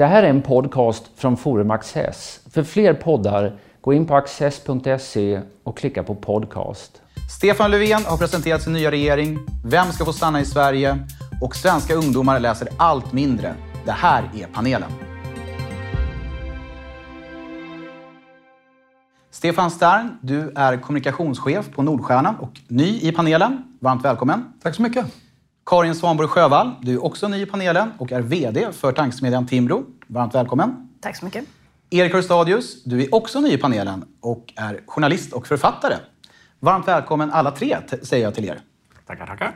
Det här är en podcast från Forum Access. För fler poddar, gå in på access.se och klicka på podcast. Stefan Löfven har presenterat sin nya regering. Vem ska få stanna i Sverige? Och svenska ungdomar läser allt mindre. Det här är panelen. Stefan Stern, du är kommunikationschef på Nordstjärnan och ny i panelen. Varmt välkommen. Tack så mycket. Karin Svanborg Sjövall, du är också ny i panelen och är VD för tankesmedjan Timbro. Varmt välkommen. Tack så mycket. Erik Hörstadius, du är också ny i panelen och är journalist och författare. Varmt välkommen alla tre, säger jag till er. Tackar, tackar.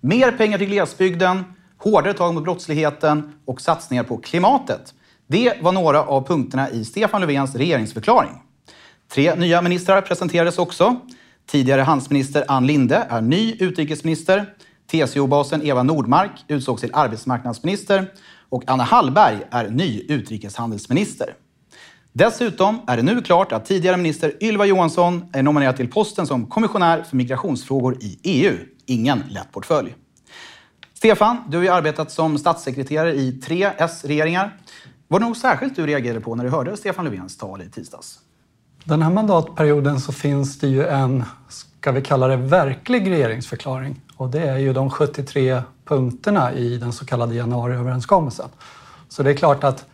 Mer pengar till glesbygden, hårdare tag mot brottsligheten och satsningar på klimatet. Det var några av punkterna i Stefan Löfvens regeringsförklaring. Tre nya ministrar presenterades också. Tidigare handelsminister Ann Linde är ny utrikesminister. TCO-basen Eva Nordmark utsågs till arbetsmarknadsminister och Anna Hallberg är ny utrikeshandelsminister. Dessutom är det nu klart att tidigare minister Ylva Johansson är nominerad till posten som kommissionär för migrationsfrågor i EU. Ingen lätt portfölj. Stefan, du har ju arbetat som statssekreterare i tre S-regeringar. Var det något särskilt du reagerade på när du hörde Stefan Löfvens tal i tisdags? Den här mandatperioden så finns det ju en, ska vi kalla det verklig regeringsförklaring. Och det är ju de 73 punkterna i den så kallade januariöverenskommelsen. Så det är klart att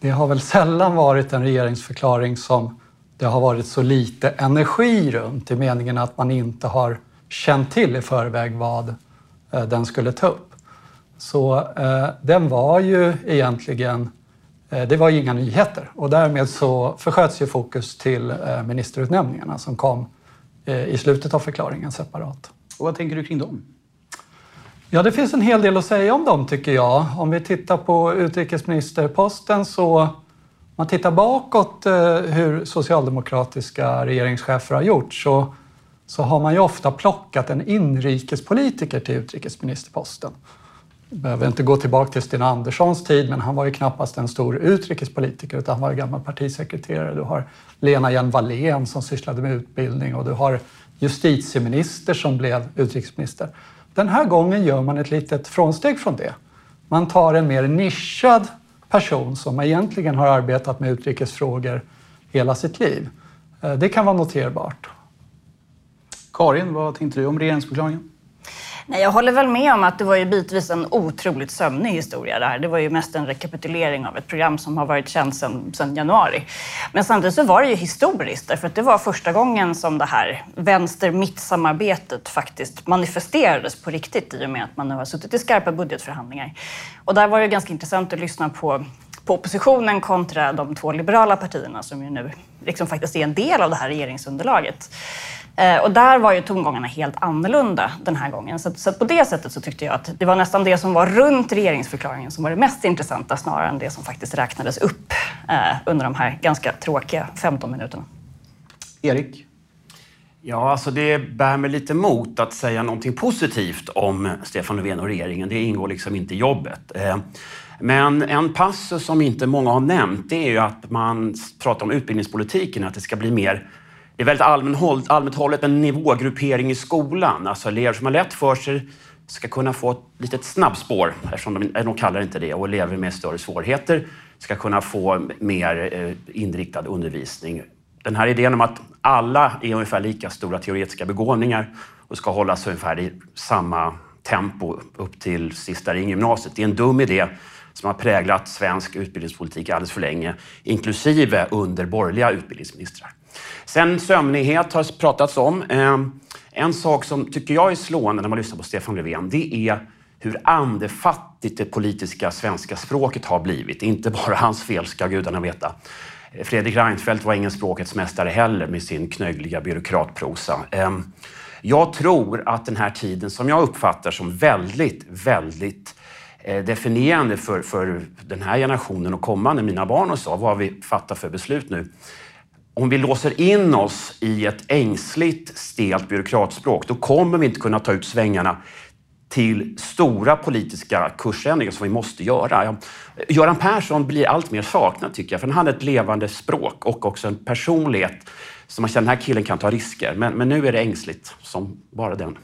det har väl sällan varit en regeringsförklaring som det har varit så lite energi runt i meningen att man inte har känt till i förväg vad eh, den skulle ta upp. Så eh, den var ju egentligen, eh, det var ju inga nyheter och därmed så försköts ju fokus till eh, ministerutnämningarna som kom eh, i slutet av förklaringen separat. Och vad tänker du kring dem? Ja, det finns en hel del att säga om dem tycker jag. Om vi tittar på utrikesministerposten så om man tittar bakåt eh, hur socialdemokratiska regeringschefer har gjort så, så har man ju ofta plockat en inrikespolitiker till utrikesministerposten. Vi behöver inte gå tillbaka till Sten Anderssons tid, men han var ju knappast en stor utrikespolitiker utan han var ju gammal partisekreterare. Du har Lena Hjelm-Wallén som sysslade med utbildning och du har justitieminister som blev utrikesminister. Den här gången gör man ett litet frånsteg från det. Man tar en mer nischad person som egentligen har arbetat med utrikesfrågor hela sitt liv. Eh, det kan vara noterbart. Karin, vad tänkte du om regeringsförklaringen? Nej, jag håller väl med om att det var ju bitvis en otroligt sömnig historia det här. Det var ju mest en rekapitulering av ett program som har varit känt sedan, januari. Men samtidigt så var det ju historiskt därför att det var första gången som det här vänster-mitt-samarbetet faktiskt manifesterades på riktigt i och med att man nu har suttit i skarpa budgetförhandlingar. Och där var det ganska intressant att lyssna på på oppositionen kontra de två liberala partierna som ju nu liksom faktiskt är en del av det här regeringsunderlaget. Eh, och där var ju tongångarna helt annorlunda den här gången. Så, så på det sättet så tyckte jag att det var nästan det som var runt regeringsförklaringen som var det mest intressanta snarare än det som faktiskt räknades upp eh, under de här ganska tråkiga 15 minuterna. Erik? Ja, alltså det bär mig lite emot att säga någonting positivt om Stefan Löfven och regeringen. Det ingår liksom inte i jobbet. Eh, men en passus som inte många har nämnt det är ju att man pratar om utbildningspolitiken, att det ska bli mer det är väldigt allmänt, allmänt hållet en nivågruppering i skolan. Alltså elever som har lätt för sig ska kunna få ett litet snabbspår, eftersom de, de kallar det inte det, och elever med större svårigheter ska kunna få mer eh, inriktad undervisning. Den här idén om att alla är ungefär lika stora teoretiska begåvningar och ska hållas ungefär i samma tempo upp till sista ring gymnasiet. Det är en dum idé som har präglat svensk utbildningspolitik alldeles för länge, inklusive under borgerliga utbildningsministrar. Sen sömnighet har pratats om. Ehm, en sak som tycker jag är slående när man lyssnar på Stefan Löfven, det är hur andefattigt det politiska svenska språket har blivit. Inte bara hans fel, ska gudarna veta. Fredrik Reinfeldt var ingen språkets mästare heller med sin knöggliga byråkratprosa. Ehm, jag tror att den här tiden, som jag uppfattar som väldigt, väldigt eh, definierande för, för den här generationen och kommande, mina barn och så, vad vi fattar för beslut nu om vi låser in oss i ett ängsligt, stelt byråkratspråk, då kommer vi inte kunna ta ut svängarna till stora politiska kursändringar som vi måste göra. Göran Persson blir allt mer saknad tycker jag, för han hade ett levande språk och också en personlighet som man känner den här killen kan ta risker. Men, men nu är det ängsligt som bara den.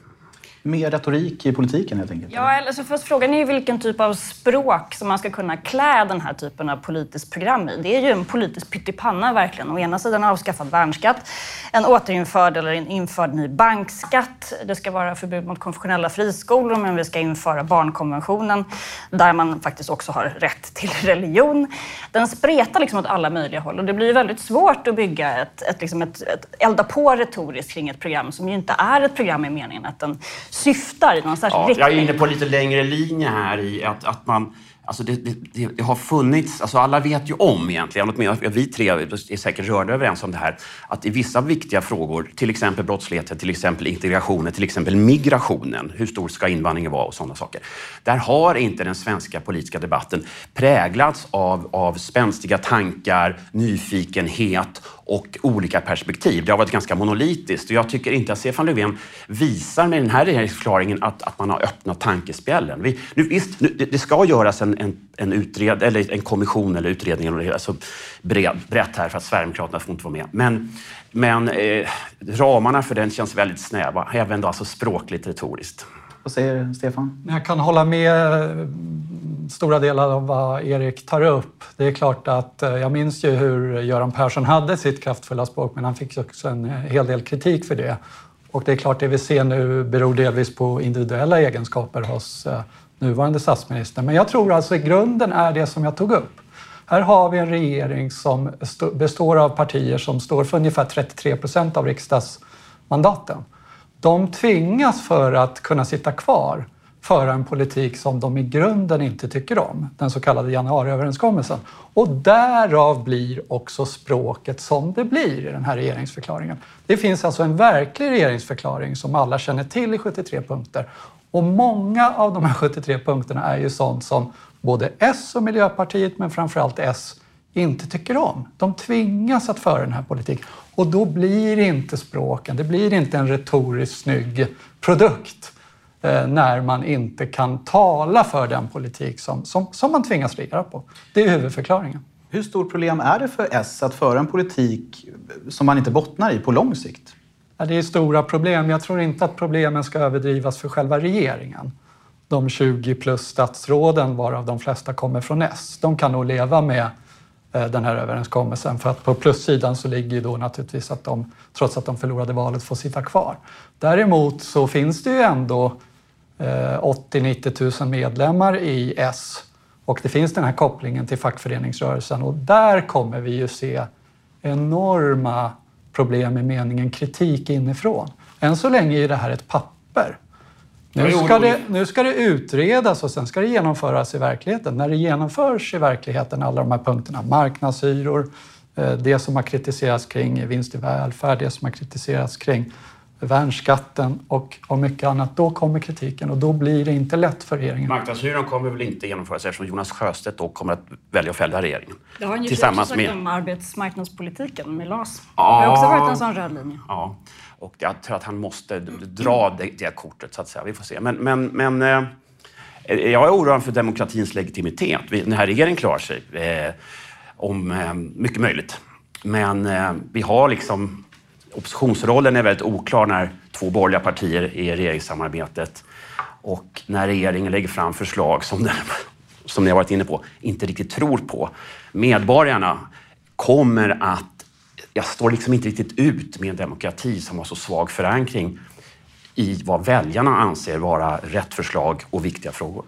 Mer retorik i politiken helt enkelt? Ja, alltså först frågan är ju vilken typ av språk som man ska kunna klä den här typen av politiskt program i. Det är ju en politisk pyttipanna verkligen. Å ena sidan avskaffad värnskatt, en återinförd eller en införd ny bankskatt. Det ska vara förbud mot konfessionella friskolor, men vi ska införa barnkonventionen där man faktiskt också har rätt till religion. Den spretar liksom åt alla möjliga håll och det blir väldigt svårt att bygga ett, ett, liksom ett, ett elda på retoriskt kring ett program som ju inte är ett program i meningen att den syftar i någon särskild Ja, jag är inne på lite längre linje här i att, att man Alltså det, det, det har funnits, alltså alla vet ju om egentligen, åtminstone vi tre är säkert rörda överens om det här, att i vissa viktiga frågor, till exempel brottsligheten, till exempel integrationen, till exempel migrationen, hur stor ska invandringen vara och sådana saker. Där har inte den svenska politiska debatten präglats av, av spänstiga tankar, nyfikenhet och olika perspektiv. Det har varit ganska monolitiskt och jag tycker inte att Stefan Löfven visar med den här regeringsförklaringen att, att man har öppnat tankespjällen. Vi, nu, visst, nu, det, det ska göras en, en, en, utred, eller en kommission eller utredning, alltså bred, brett här för att Sverigedemokraterna får inte vara med. Men, men eh, ramarna för den känns väldigt snäva, även då alltså språkligt retoriskt. Vad säger Stefan? Jag kan hålla med eh, stora delar av vad Erik tar upp. Det är klart att eh, jag minns ju hur Göran Persson hade sitt kraftfulla språk men han fick också en hel del kritik för det. Och det är klart, det vi ser nu beror delvis på individuella egenskaper hos eh, nuvarande statsministern, Men jag tror alltså i grunden är det som jag tog upp. Här har vi en regering som består av partier som står för ungefär 33 procent av riksdagsmandaten. De tvingas för att kunna sitta kvar föra en politik som de i grunden inte tycker om, den så kallade januariöverenskommelsen. Och därav blir också språket som det blir i den här regeringsförklaringen. Det finns alltså en verklig regeringsförklaring som alla känner till i 73 punkter. Och många av de här 73 punkterna är ju sånt som både S och Miljöpartiet, men framförallt S, inte tycker om. De tvingas att föra den här politiken. Och då blir inte språken, det blir inte en retoriskt snygg produkt eh, när man inte kan tala för den politik som, som, som man tvingas regera på. Det är huvudförklaringen. Hur stort problem är det för S att föra en politik som man inte bottnar i på lång sikt? Ja, det är stora problem. Jag tror inte att problemen ska överdrivas för själva regeringen. De 20 plus statsråden, varav de flesta kommer från S, de kan nog leva med eh, den här överenskommelsen. För att på plussidan så ligger ju då naturligtvis att de, trots att de förlorade valet, får sitta kvar. Däremot så finns det ju ändå eh, 80-90 000 medlemmar i S och det finns den här kopplingen till fackföreningsrörelsen och där kommer vi ju se enorma problem i meningen kritik inifrån. Än så länge är det här ett papper. Nu ska, det, nu ska det utredas och sen ska det genomföras i verkligheten. När det genomförs i verkligheten, alla de här punkterna, marknadshyror, eh, det som har kritiserats kring vinst i välfärd, det som har kritiserats kring värnskatten och, och mycket annat, då kommer kritiken och då blir det inte lätt för regeringen. Marknadshyran kommer väl inte genomföras eftersom Jonas Sjöstedt då kommer att välja att fälla regeringen. Det har han ju Tillsammans sagt med... om arbetsmarknadspolitiken med LAS. Ja. Det har också varit en sån röd linje. Ja, och jag tror att han måste dra det, det kortet så att säga. Vi får se. Men, men, men eh, jag är oroad för demokratins legitimitet. Den här regeringen klarar sig eh, om eh, mycket möjligt. Men eh, vi har liksom oppositionsrollen är väldigt oklar när två borgerliga partier är i regeringssamarbetet och när regeringen lägger fram förslag som, den, som ni har varit inne på, inte riktigt tror på. Medborgarna kommer att... Jag står liksom inte riktigt ut med en demokrati som har så svag förankring i vad väljarna anser vara rätt förslag och viktiga frågor.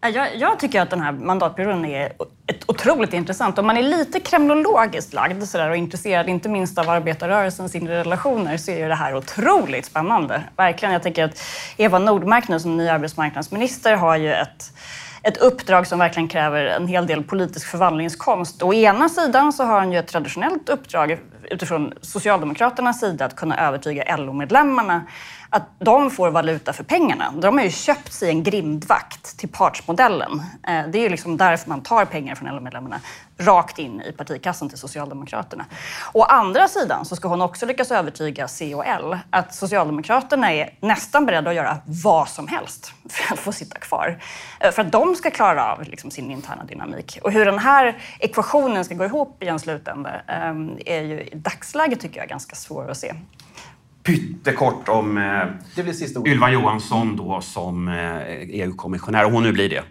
Jag, jag, tycker att den här mandatperioden är ett otroligt intressant. Om man är lite kremlologiskt lagd sådär, och intresserad inte minst av arbetarrörelsens inre relationer så är det här otroligt spännande. Verkligen. Jag tycker att Eva Nordmark nu som ny arbetsmarknadsminister har ju ett ett uppdrag som verkligen kräver en hel del politisk förvandlingskonst. Å ena sidan så har han ju ett traditionellt uppdrag utifrån Socialdemokraternas sida att kunna övertyga LO-medlemmarna att de får valuta för pengarna. De har ju köpt sig en grindvakt till partsmodellen. Eh, det är ju liksom därför man tar pengar från LO-medlemmarna rakt in i partikassan till Socialdemokraterna. Å andra sidan så ska hon också lyckas övertyga C och L att Socialdemokraterna är nästan beredda att göra vad som helst för att få sitta kvar. Eh, för att de ska klara av liksom sin interna dynamik. Och hur den här ekvationen ska gå ihop i en slutända ehm, är ju i dagsläget tycker jag ganska svår att se pyttekort om eh. Ylva Johansson då som eh, EU-kommissionär, och hon nu blir det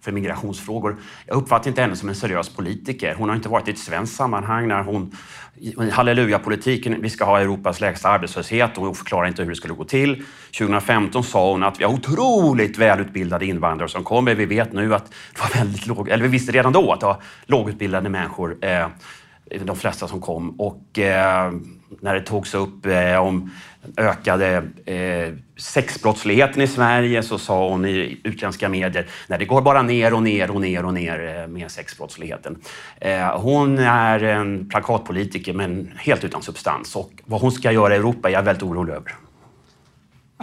för migrationsfrågor. Jag uppfattar inte henne som en seriös politiker. Hon har inte varit i ett svenskt sammanhang när hon i halleluja-politiken, vi ska ha Europas lägsta arbetslöshet och hon förklarar inte hur det skulle gå till. 2015 sa hon att vi har otroligt välutbildade invandrare som kommer. Vi vet nu att det var väldigt låg, eller vi visste redan då att det var lågutbildade människor, eh, de flesta som kom. Och eh, när det togs upp eh, om ökade eh, sexbrottsligheten i Sverige så sa hon i utländska medier när det går bara ner och ner och ner och ner eh, med sexbrottsligheten. Eh, hon är en plakatpolitiker men helt utan substans och vad hon ska göra i Europa är jag väldigt orolig över.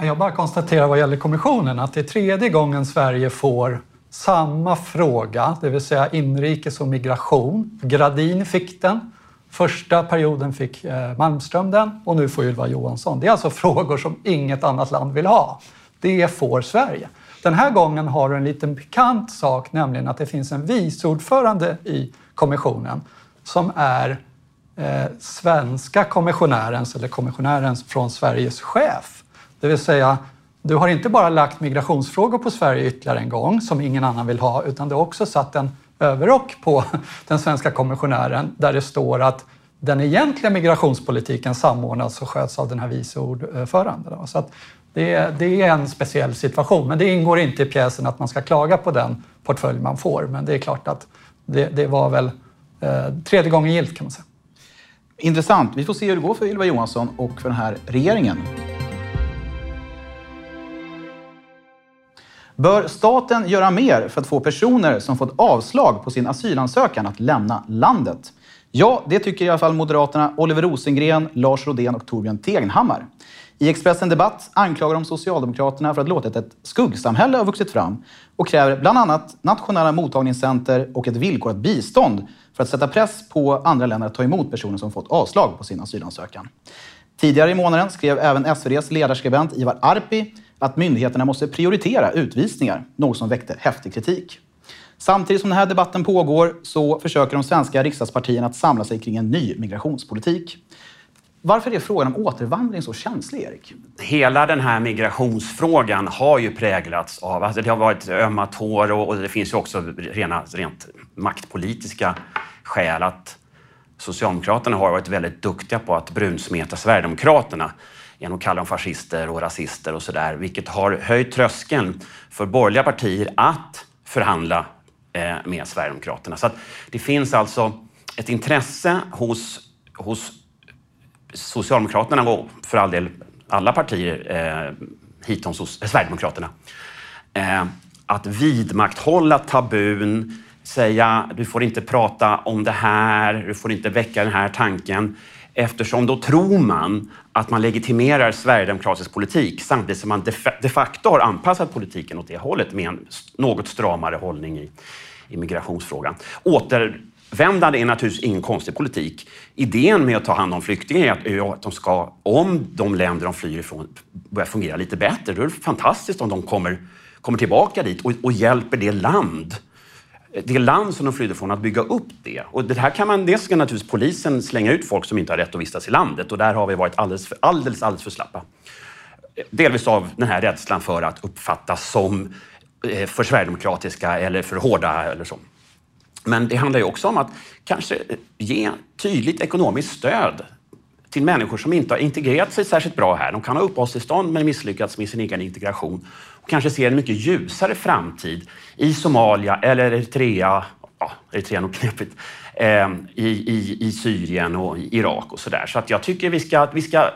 Jag bara konstaterar vad gäller kommissionen att det är tredje gången Sverige får samma fråga, det vill säga inrikes och migration. Gradin fick den. Första perioden fick eh, Malmström den och nu får Ylva Johansson. Det är alltså frågor som inget annat land vill ha. Det får Sverige. Den här gången har du en liten pikant sak, nämligen att det finns en viceordförande i kommissionen som är eh, svenska kommissionärens eller kommissionärens från Sveriges chef. Det vill säga, du har inte bara lagt migrationsfrågor på Sverige ytterligare en gång som ingen annan vill ha, utan du har också satt en överrock på den svenska kommissionären där det står att den egentliga migrationspolitiken samordnas och sköts av den här vice ordföranden. Så att det, det är en speciell situation, men det ingår inte i pjäsen att man ska klaga på den portfölj man får. Men det är klart att det, det var väl eh, tredje gången gilt kan man säga. Intressant. Vi får se hur det går för Ylva Johansson och för den här regeringen. Bör staten göra mer för att få personer som fått avslag på sin asylansökan att lämna landet? Ja, det tycker i alla fall Moderaterna Oliver Rosengren, Lars Rodén och Torbjörn Tegenhammar. I Expressen Debatt anklagar de Socialdemokraterna för att låta ett skuggsamhälle ha vuxit fram och kräver bland annat nationella mottagningscenter och ett villkorat bistånd för att sätta press på andra länder att ta emot personer som fått avslag på sin asylansökan. Tidigare i månaden skrev även SvDs ledarskribent Ivar Arpi att myndigheterna måste prioritera utvisningar, något som väckte häftig kritik. Samtidigt som den här debatten pågår så försöker de svenska riksdagspartierna att samla sig kring en ny migrationspolitik. Varför är frågan om återvandring så känslig, Erik? Hela den här migrationsfrågan har ju präglats av, alltså det har varit ömma tår och, och det finns ju också rena, rent maktpolitiska skäl att Socialdemokraterna har varit väldigt duktiga på att brunsmeta Sverigedemokraterna genom att kalla dem fascister och rasister och sådär, vilket har höjt tröskeln för borgerliga partier att förhandla eh, med Sverigedemokraterna. Så det finns alltså ett intresse hos, hos Socialdemokraterna och för all del alla partier eh, hitom eh, Sverigedemokraterna eh, att vidmakthålla tabun, säga du får inte prata om det här, du får inte väcka den här tanken eftersom då tror man att man legitimerar sverigedemokratisk politik samtidigt som man de facto har anpassat politiken åt det hållet med en något stramare hållning i, i migrationsfrågan. Återvändande är naturligtvis ingen konstig politik. Idén med att ta hand om flyktingar är att de ska, om de länder de flyr ifrån börjar fungera lite bättre, då är det fantastiskt om de kommer, kommer tillbaka dit och, och hjälper det land det land som de flydde från, att bygga upp det. Och det här kan man, dels ska naturligtvis polisen slänga ut folk som inte har rätt att vistas i landet och där har vi varit alldeles för, alldeles, alldeles för slappa. Delvis av den här rädslan för att uppfattas som eh, för sverigedemokratiska eller för hårda eller så. Men det handlar ju också om att kanske eh, ge tydligt ekonomiskt stöd till människor som inte har integrerat sig särskilt bra här. De kan ha uppehållstillstånd men misslyckats med sin egen integration kanske ser en mycket ljusare framtid i Somalia eller Eritrea, ja, Eritrea är nog knepigt, eh, i, i, i Syrien och i Irak och sådär. Så att jag tycker vi ska, vi ska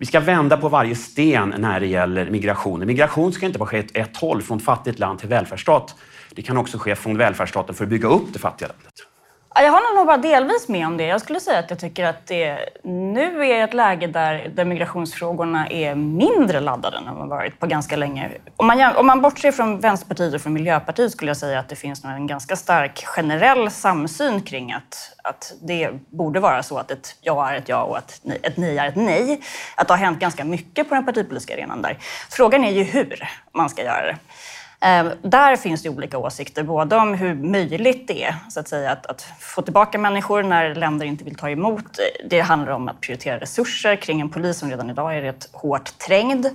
vi ska vända på varje sten när det gäller migration. Migration ska inte bara ske åt ett håll, från fattigt land till välfärdsstat. Det kan också ske från välfärdsstaten för att bygga upp det fattiga landet. Jag håller nog bara delvis med om det. Jag skulle säga att jag tycker att det nu är ett läge där, där migrationsfrågorna är mindre laddade än de har varit på ganska länge. Om man, om man bortser från Vänsterpartiet och från Miljöpartiet skulle jag säga att det finns en ganska stark generell samsyn kring att, att det borde vara så att ett ja är ett ja och att ett nej är ett nej. Att det har hänt ganska mycket på den partipolitiska arenan där. Frågan är ju hur man ska göra det. Ehm, där finns det olika åsikter, både om hur möjligt det är så att, säga, att, att, få tillbaka människor när länder inte vill ta emot. Det handlar om att prioritera resurser kring en polis som redan idag är rätt hårt trängd.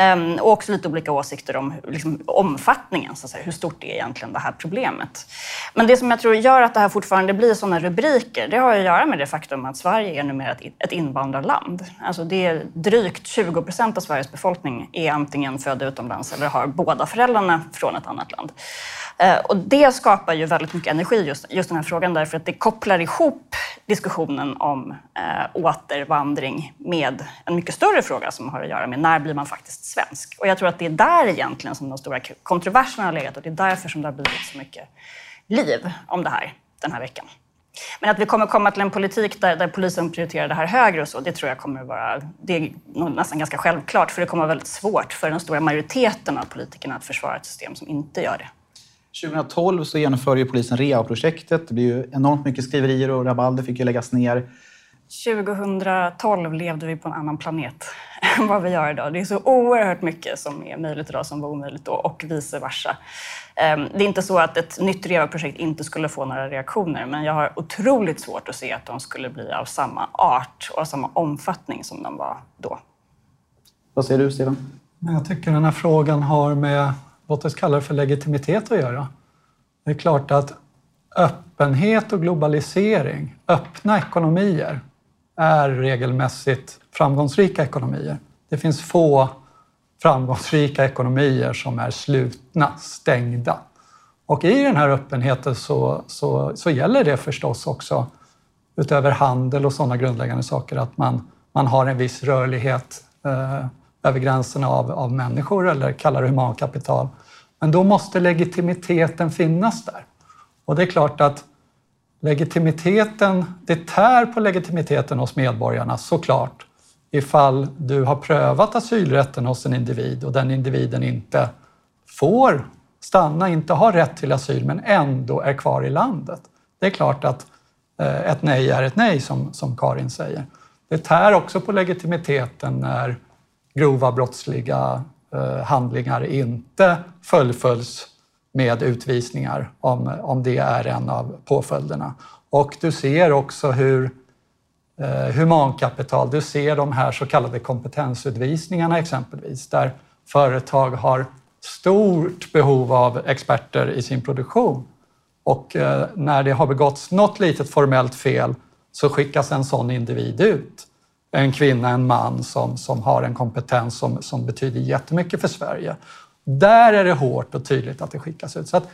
Um, och också lite olika åsikter om liksom, omfattningen, så att säga, hur stort är egentligen det här problemet. Men det som jag tror gör att det här fortfarande blir sådana rubriker, det har att göra med det faktum att Sverige är numera ett, ett invandrarland. Alltså det är drygt 20 procent av Sveriges befolkning är antingen födda utomlands eller har båda föräldrarna från ett annat land. Ehm, och det skapar ju väldigt mycket energi, just, just den här frågan, därför att det kopplar ihop diskussionen om eh, återvandring med en mycket större fråga som har att göra med när blir man faktiskt svensk? Och jag tror att det är där egentligen som de stora kontroverserna har legat och det är därför som det har blivit så mycket liv om det här den här veckan. Men att vi kommer komma till en politik där, där polisen prioriterar det här högre och så, det tror jag kommer vara... Det är nästan ganska självklart, för det kommer vara väldigt svårt för den stora majoriteten av politikerna att försvara ett system som inte gör det. 2012 så genomförde ju polisen REA-projektet. Det blev ju enormt mycket skriverier och rabalder fick ju läggas ner. 2012 levde vi på en annan planet än vad vi gör idag. Det är så oerhört mycket som är möjligt idag som var omöjligt då och vice versa. Ehm, det är inte så att ett nytt REVA-projekt inte skulle få några reaktioner, men jag har otroligt svårt att se att de skulle bli av samma art och av samma omfattning som de var då. Vad säger du, Stefan? Jag tycker den här frågan har med, låt oss kalla det för legitimitet att göra. Det är klart att öppenhet och globalisering, öppna ekonomier, är regelmässigt framgångsrika ekonomier. Det finns få framgångsrika ekonomier som är slutna, stängda. Och i den här öppenheten så, så, så gäller det förstås också utöver handel och sådana grundläggande saker att man, man har en viss rörlighet eh, över gränserna av, av människor eller kallar det humankapital. Men då måste legitimiteten finnas där. Och det är klart att legitimiteten, det tär på legitimiteten hos medborgarna såklart ifall du har prövat asylrätten hos en individ och den individen inte får stanna, inte har rätt till asyl men ändå är kvar i landet. Det är klart att eh, ett nej är ett nej, som, som Karin säger. Det tär också på legitimiteten när grova brottsliga eh, handlingar inte fullföljs med utvisningar, om, om det är en av påföljderna. Och du ser också hur eh, humankapital. Du ser de här så kallade kompetensutvisningarna exempelvis, där företag har stort behov av experter i sin produktion. Och eh, när det har begåtts något litet formellt fel så skickas en sån individ ut. En kvinna, en man som, som har en kompetens som, som betyder jättemycket för Sverige. Där är det hårt och tydligt att det skickas ut. Så att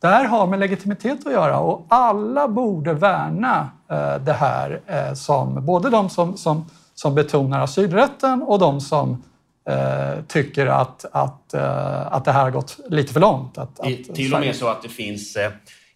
det här har med legitimitet att göra och alla borde värna eh, det här eh, som både de som, som, som betonar asylrätten och de som eh, tycker att, att, att det här har gått lite för långt. Att, att till och med så att det finns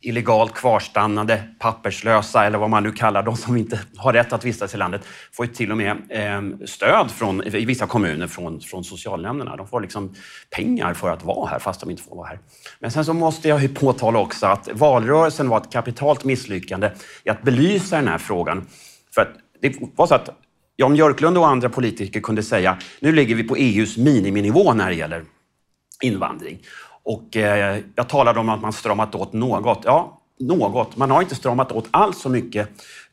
illegalt kvarstannande, papperslösa eller vad man nu kallar de som inte har rätt att vistas i landet får ju till och med eh, stöd från, i vissa kommuner från, från socialnämnderna. De får liksom pengar för att vara här fast de inte får vara här. Men sen så måste jag ju påtala också att valrörelsen var ett kapitalt misslyckande i att belysa den här frågan. För att det var så att Jan Björklund och andra politiker kunde säga nu ligger vi på EUs miniminivå när det gäller invandring. Och eh, jag talade om att man stramat åt något. Ja, något. Man har inte stramat åt alls så mycket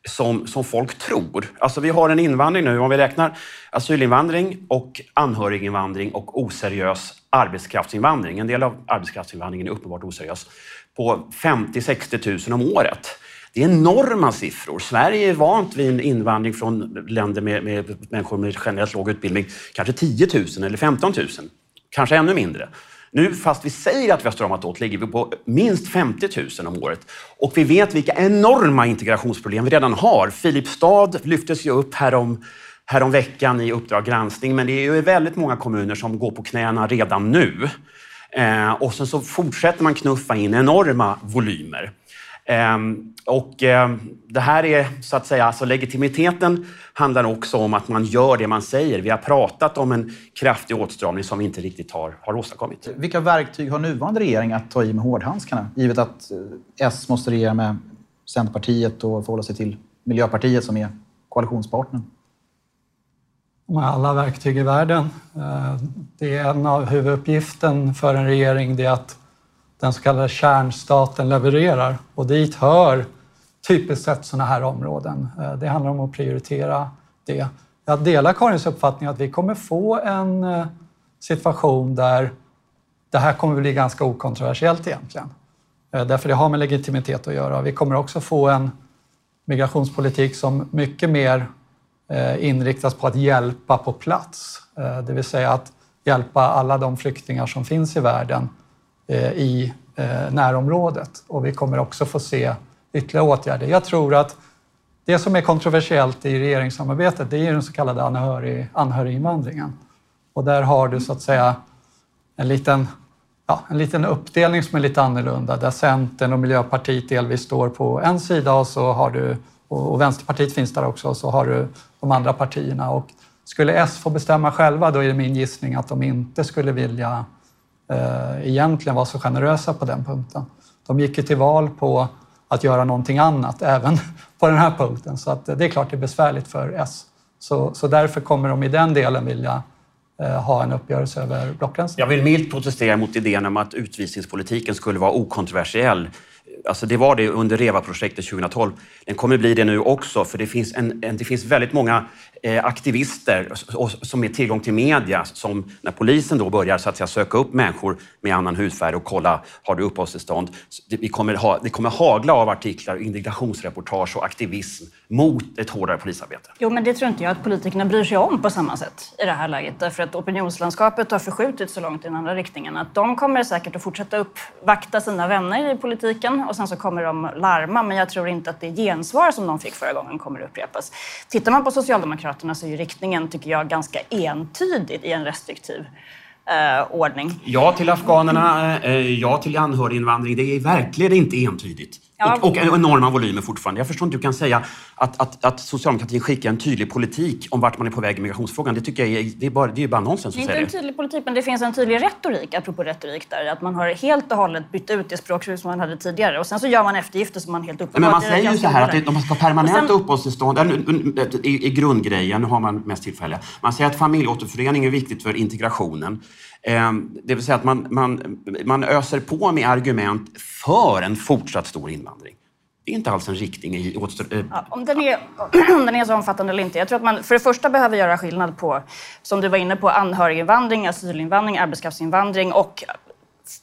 som, som folk tror. Alltså vi har en invandring nu, om vi räknar asylinvandring och anhöriginvandring och oseriös arbetskraftsinvandring. En del av arbetskraftsinvandringen är uppenbart oseriös. På 50-60 000 om året. Det är enorma siffror. Sverige är vant vid en invandring från länder med, med människor med generellt låg utbildning. Kanske 10 000 eller 15 000. Kanske ännu mindre. Nu, fast vi säger att vi har stramat åt, ligger vi på minst 50 000 om året. Och vi vet vilka enorma integrationsproblem vi redan har. Filipstad lyftes ju upp härom, härom veckan i Uppdrag granskning, men det är ju väldigt många kommuner som går på knäna redan nu. Eh, och sen så fortsätter man knuffa in enorma volymer. Ehm, och ehm, det här är så att säga, alltså legitimiteten handlar också om att man gör det man säger. Vi har pratat om en kraftig åtstramning som vi inte riktigt har, har åstadkommit. Vilka verktyg har nuvarande regering att ta i med hårdhandskarna? Givet att eh, S måste regera med Centerpartiet och förhålla sig till Miljöpartiet som är koalitionspartnern. De har alla verktyg i världen. Eh, det är en av huvuduppgiften för en regering, det är att den så kallade kärnstaten levererar. Och dit hör typiskt sett sådana här områden. Eh, det handlar om att prioritera det. Jag delar Karins uppfattning att vi kommer få en eh, situation där det här kommer bli ganska okontroversiellt egentligen. Eh, därför det har med legitimitet att göra. Vi kommer också få en migrationspolitik som mycket mer inriktas på att hjälpa på plats. Det vill säga att hjälpa alla de flyktingar som finns i världen Eh, i eh, närområdet. Och vi kommer också få se ytterligare åtgärder. Jag tror att det som är kontroversiellt i regeringssamarbetet det är den så kallade anhörig, anhöriginvandringen. Och där har du så att säga en liten, ja, en liten uppdelning som är lite annorlunda där Centern och Miljöpartiet delvis står på en sida och så har du och, Vänsterpartiet finns där också och så har du de andra partierna. Och skulle S få bestämma själva då är det min gissning att de inte skulle vilja Eh, egentligen var så generösa på den punkten. De gick ju till val på att göra någonting annat även på den här punkten. Så att eh, det är klart det är besvärligt för S. Så, så därför kommer de i den delen vilja eh, ha en uppgörelse över blockgränsen. Jag vill milt protestera mot idén om att utvisningspolitiken skulle vara okontroversiell. Alltså det var det under REVA-projektet 2012. Den kommer bli det nu också, för det finns, en, en det finns väldigt många eh, aktivister som är tillgång till media, som när polisen då börjar så att säga, söka upp människor med annan hudfärg och kolla, har du uppehållstillstånd? Det, vi kommer ha, det kommer hagla av artiklar, indignationsreportage och aktivism mot ett hårdare polisarbete. Jo, men det tror inte jag att politikerna bryr sig om på samma sätt i det här läget. Därför att opinionslandskapet har förskjutits så långt i den andra riktningen att de kommer säkert att fortsätta uppvakta sina vänner i politiken och sen så kommer de larma. Men jag tror inte att det gensvar som de fick förra gången kommer att upprepas. Tittar man på Socialdemokraterna så är riktningen, tycker jag, ganska entydig i en restriktiv eh, ordning. Ja till afghanerna, eh, ja till anhöriginvandring. Det är verkligen inte entydigt. Ja. Och, och enorma volymer fortfarande. Jag förstår inte hur du kan säga att, att, att socialdemokratin skickar en tydlig politik om vart man är på väg i migrationsfrågan. Det tycker jag är, det är bara, det är bara nonsens att säga det. är inte en tydlig politik, men det finns en tydlig retorik, apropå retorik där. Att man har helt och hållet bytt ut det språkbruk som man hade tidigare. Och sen så gör man eftergifter som man helt uppenbart... Men man säger ju så här att om man ska ha permanent sen... uppehållstillstånd, i, i grundgrejen, nu har man mest tillfälliga. Man säger att familjeåterförening är viktigt för integrationen. Ehm, det vill säga att man, man, man öser på med argument för en fortsatt stor invandring. Det är inte alls en riktning i åtstr- eh, ja, om, den är, om den är så omfattande eller inte. Jag tror att man för det första behöver göra skillnad på, som du var inne på, anhöriginvandring, asylinvandring, arbetskraftsinvandring och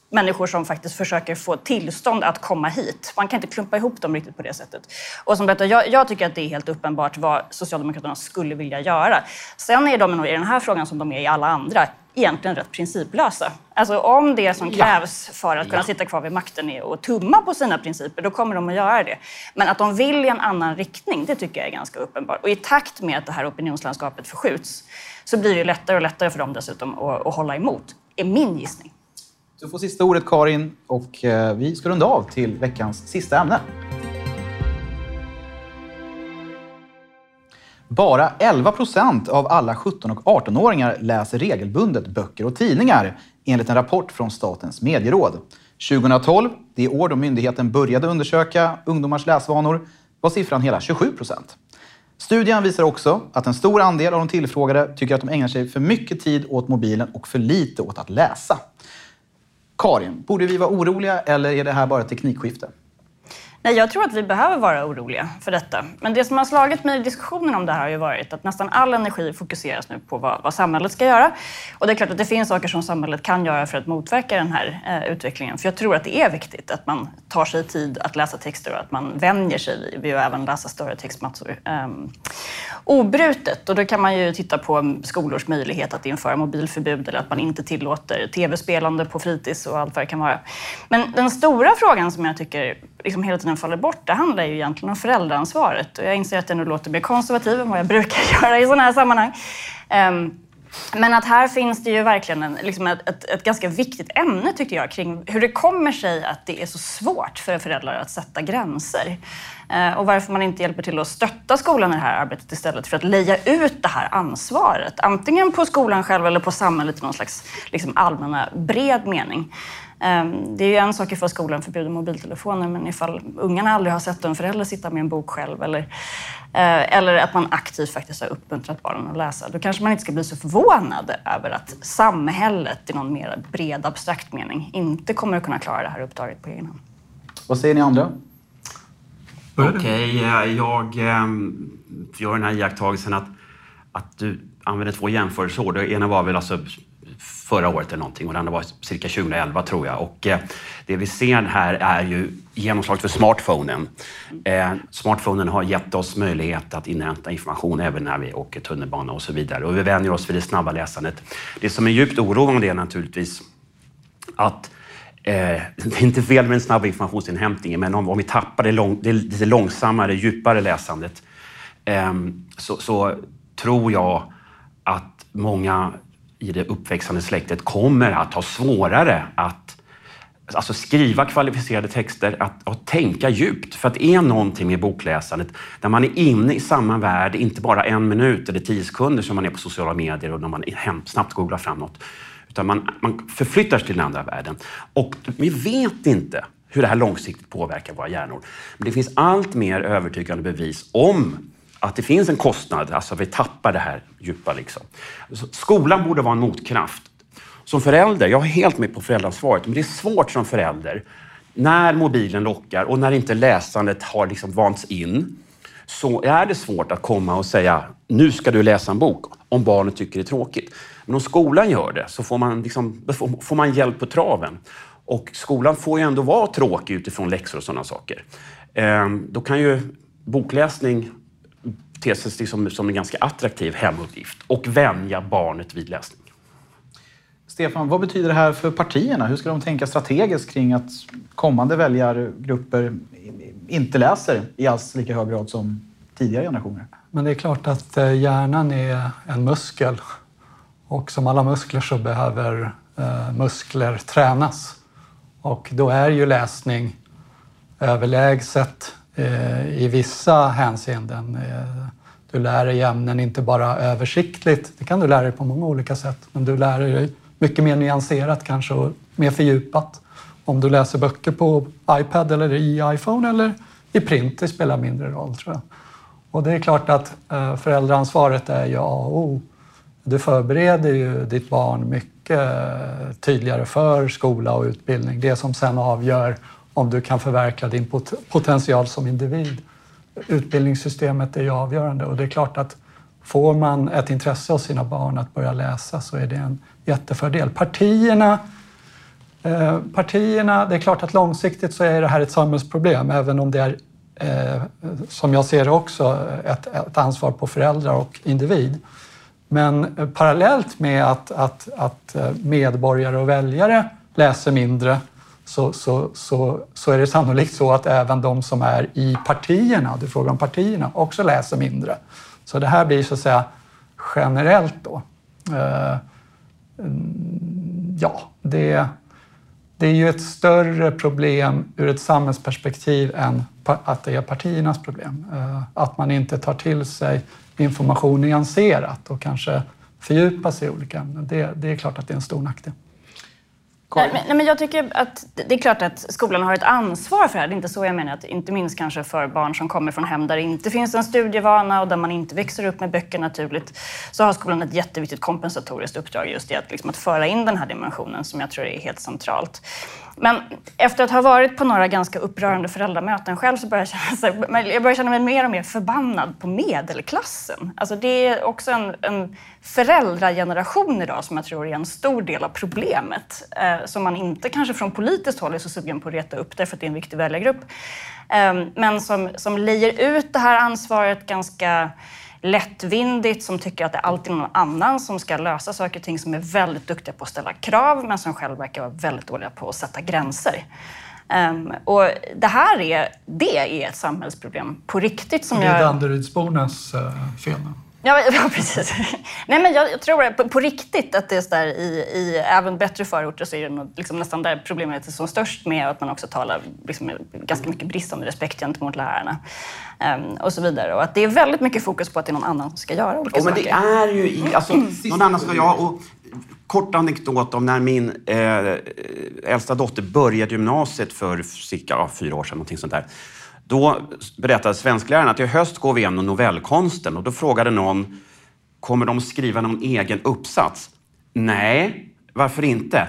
människor som faktiskt försöker få tillstånd att komma hit. Man kan inte klumpa ihop dem riktigt på det sättet. Och som berättar, jag, jag tycker att det är helt uppenbart vad Socialdemokraterna skulle vilja göra. Sen är de nog i den här frågan som de är i alla andra egentligen rätt principlösa. Alltså om det som krävs för att kunna ja. sitta kvar vid makten är att tumma på sina principer, då kommer de att göra det. Men att de vill i en annan riktning, det tycker jag är ganska uppenbart. Och i takt med att det här opinionslandskapet förskjuts så blir det lättare och lättare för dem dessutom att, att hålla emot, är min gissning. Du får sista ordet Karin och eh, vi ska runda av till veckans sista ämne. Bara 11 procent av alla 17 och 18-åringar läser regelbundet böcker och tidningar enligt en rapport från Statens medieråd. 2012, det år då myndigheten började undersöka ungdomars läsvanor, var siffran hela 27 procent. Studien visar också att en stor andel av de tillfrågade tycker att de ägnar sig för mycket tid åt mobilen och för lite åt att läsa. Karin, borde vi vara oroliga eller är det här bara ett teknikskifte? Nej, jag tror att vi behöver vara oroliga för detta. Men det som har slagit mig i diskussionen om det här har ju varit att nästan all energi fokuseras nu på vad, vad, samhället ska göra. Och det är klart att det finns saker som samhället kan göra för att motverka den här eh, utvecklingen. För jag tror att det är viktigt att man tar sig tid att läsa texter och att man vänjer sig vid att även läsa större textmassor eh, obrutet. Och då kan man ju titta på skolors möjlighet att införa mobilförbud eller att man inte tillåter tv-spelande på fritids och allt vad det kan vara. Men den stora frågan som jag tycker liksom hela tiden faller bort, det handlar ju egentligen om föräldraansvaret. Och jag inser att jag nu låter mer konservativ än vad jag brukar göra i sådana här sammanhang. Um, men att här finns det ju verkligen en, liksom ett, ett, ett, ganska viktigt ämne tycker jag kring hur det kommer sig att det är så svårt för föräldrar att sätta gränser. Eh, och varför man inte hjälper till att stötta skolan i det här arbetet istället för att leja ut det här ansvaret. Antingen på skolan själv eller på samhället i någon slags liksom, allmänna bred mening. Ehm, det är ju en sak ifall skolan förbjuder mobiltelefoner, men ifall ungarna aldrig har sett en förälder sitta med en bok själv eller, eh, eller att man aktivt faktiskt har uppmuntrat barnen att läsa, då kanske man inte ska bli så förvånad över att samhället i någon mer bred abstrakt mening inte kommer att kunna klara det här uppdraget på egen hand. Vad säger ni andra? Okej, okay, eh, jag ehm, gör den här iakttagelsen att, att du använder två jämförelseår. Det ena var väl alltså förra året eller någonting och den var cirka 2011 tror jag. Och eh, det vi ser här är ju genomslaget för smartphonen. Eh, smartphonen har gett oss möjlighet att inhämta information även när vi åker tunnelbana och så vidare. Och vi vänjer oss vid det snabba läsandet. Det som är djupt oroande är naturligtvis att Eh, det är inte fel med den snabba informationsinhämtningen, men om, om vi tappar det, lång, det lite långsammare, djupare läsandet ehm, så, så, tror jag att många i det uppväxande släktet kommer att ha svårare att alltså skriva kvalificerade texter, att, att tänka djupt. För att det är någonting med bokläsandet där man är inne i samma värld, inte bara en minut eller tio sekunder som man är på sociala medier och när man hem, snabbt googlar fram något. Utan man, man förflyttar sig till den andra världen. Och vi vet inte hur det här långsiktigt påverkar våra hjärnor. Men det finns allt mer övertygande bevis om att det finns en kostnad, alltså att vi tappar det här djupa. Liksom. Skolan borde vara en motkraft. Som förälder, jag är helt med på föräldraansvaret, men det är svårt som förälder när mobilen lockar och när inte läsandet har liksom vants in så är det svårt att komma och säga nu ska du läsa en bok om barnet tycker det är tråkigt. Men om skolan gör det så får man, liksom, får man hjälp på traven. Och skolan får ju ändå vara tråkig utifrån läxor och sådana saker. Ehm, då kan ju bokläsning te sig liksom som en ganska attraktiv hemuppgift och vänja barnet vid läsning. Stefan, vad betyder det här för partierna? Hur ska de tänka strategiskt kring att kommande väljargrupper inte läser i alls lika hög grad som tidigare generationer? Men det är klart att eh, hjärnan är en muskel och som alla muskler så behöver eh, muskler tränas. Och då är ju läsning överlägset Eh, i vissa hänseenden. Eh, du lär dig ämnen inte bara översiktligt, det kan du lära dig på många olika sätt, men du lär dig mycket mer nyanserat kanske och mer fördjupat. Om du läser böcker på iPad eller i iPhone eller i print, det spelar mindre roll tror jag. Och det är klart att eh, föräldraansvaret är ju A och O. Du förbereder ju ditt barn mycket eh, tydligare för skola och utbildning. Det som sen avgör om du kan förverkliga din potential som individ. Utbildningssystemet är ju avgörande och det är klart att får man ett intresse hos sina barn att börja läsa så är det en jättefördel. Partierna, eh, partierna, det är klart att långsiktigt så är det här ett samhällsproblem även om det är, eh, som jag ser det också, ett, ett ansvar på föräldrar och individ. Men eh, parallellt med att, att, att eh, medborgare och väljare läser mindre så, så, så, så är det sannolikt så att även de som är i partierna, du frågar om partierna, också läser mindre. Så det här blir så att säga generellt då. Eh, ja, det, det är ju ett större problem ur ett samhällsperspektiv än att det är partiernas problem. Eh, att man inte tar till sig information nyanserat och kanske fördjupa sig i olika ämnen. Det, det är klart att det är en stor nackdel. Nej, men, nej, men jag tycker att det är klart att skolan har ett ansvar för det här. Det är inte så jag menar. Att, inte minst kanske för barn som kommer från hem där det inte finns en studievana och där man inte växer upp med böcker naturligt. Så har skolan ett jätteviktigt kompensatoriskt uppdrag just i att, liksom, att föra in den här dimensionen som jag tror är helt centralt. Men efter att ha varit på några ganska upprörande föräldramöten själv så börjar jag känna, jag börjar känna mig mer och mer förbannad på medelklassen. Alltså det är också en, en föräldrageneration idag som jag tror är en stor del av problemet. Eh, som man inte kanske från politiskt håll är så sugen på att reta upp därför att det är en viktig väljargrupp. Eh, men som, som lejer ut det här ansvaret ganska lättvindigt, som tycker att det alltid är någon annan som ska lösa saker och ting, som är väldigt duktiga på att ställa krav, men som själva verkar vara väldigt dåliga på att sätta gränser. Um, och det här är, det är ett samhällsproblem på riktigt. Som det är jag... Danderydsbornas uh, fel. Ja, ja precis. Nej, men jag, jag tror på, på, riktigt att det är så där, i, i även bättre förorter så är det nog, liksom nästan där problemet är som störst med att man också talar liksom, ganska mycket bristande respekt gentemot lärarna um, och så vidare. Och att det är väldigt mycket fokus på att det är någon annan som ska göra olika oh, saker. Men det är ju i, alltså, någon annan ska göra och kort anekdot om när min eh, äldsta dotter började gymnasiet för cirka ja, fyra år sedan. Någonting sånt där. Då berättade svenskläraren att i höst går vi igenom novellkonsten och då frågade någon, kommer de skriva någon egen uppsats? Nej, varför inte?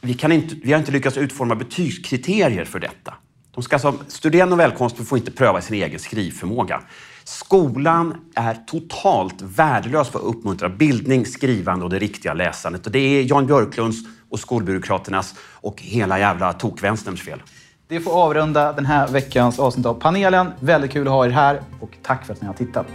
Vi, kan inte, vi har inte lyckats utforma betygskriterier för detta. De ska alltså studera novellkonst men får inte pröva sin egen skrivförmåga. Skolan är totalt värdelös för att uppmuntra bildning, skrivande och det riktiga läsandet. Och det är Jan Björklunds och skolbyråkraternas och hela jävla tokvänsterns fel. Det får avrunda den här veckans avsnitt av panelen. Väldigt kul att ha er här och tack för att ni har tittat.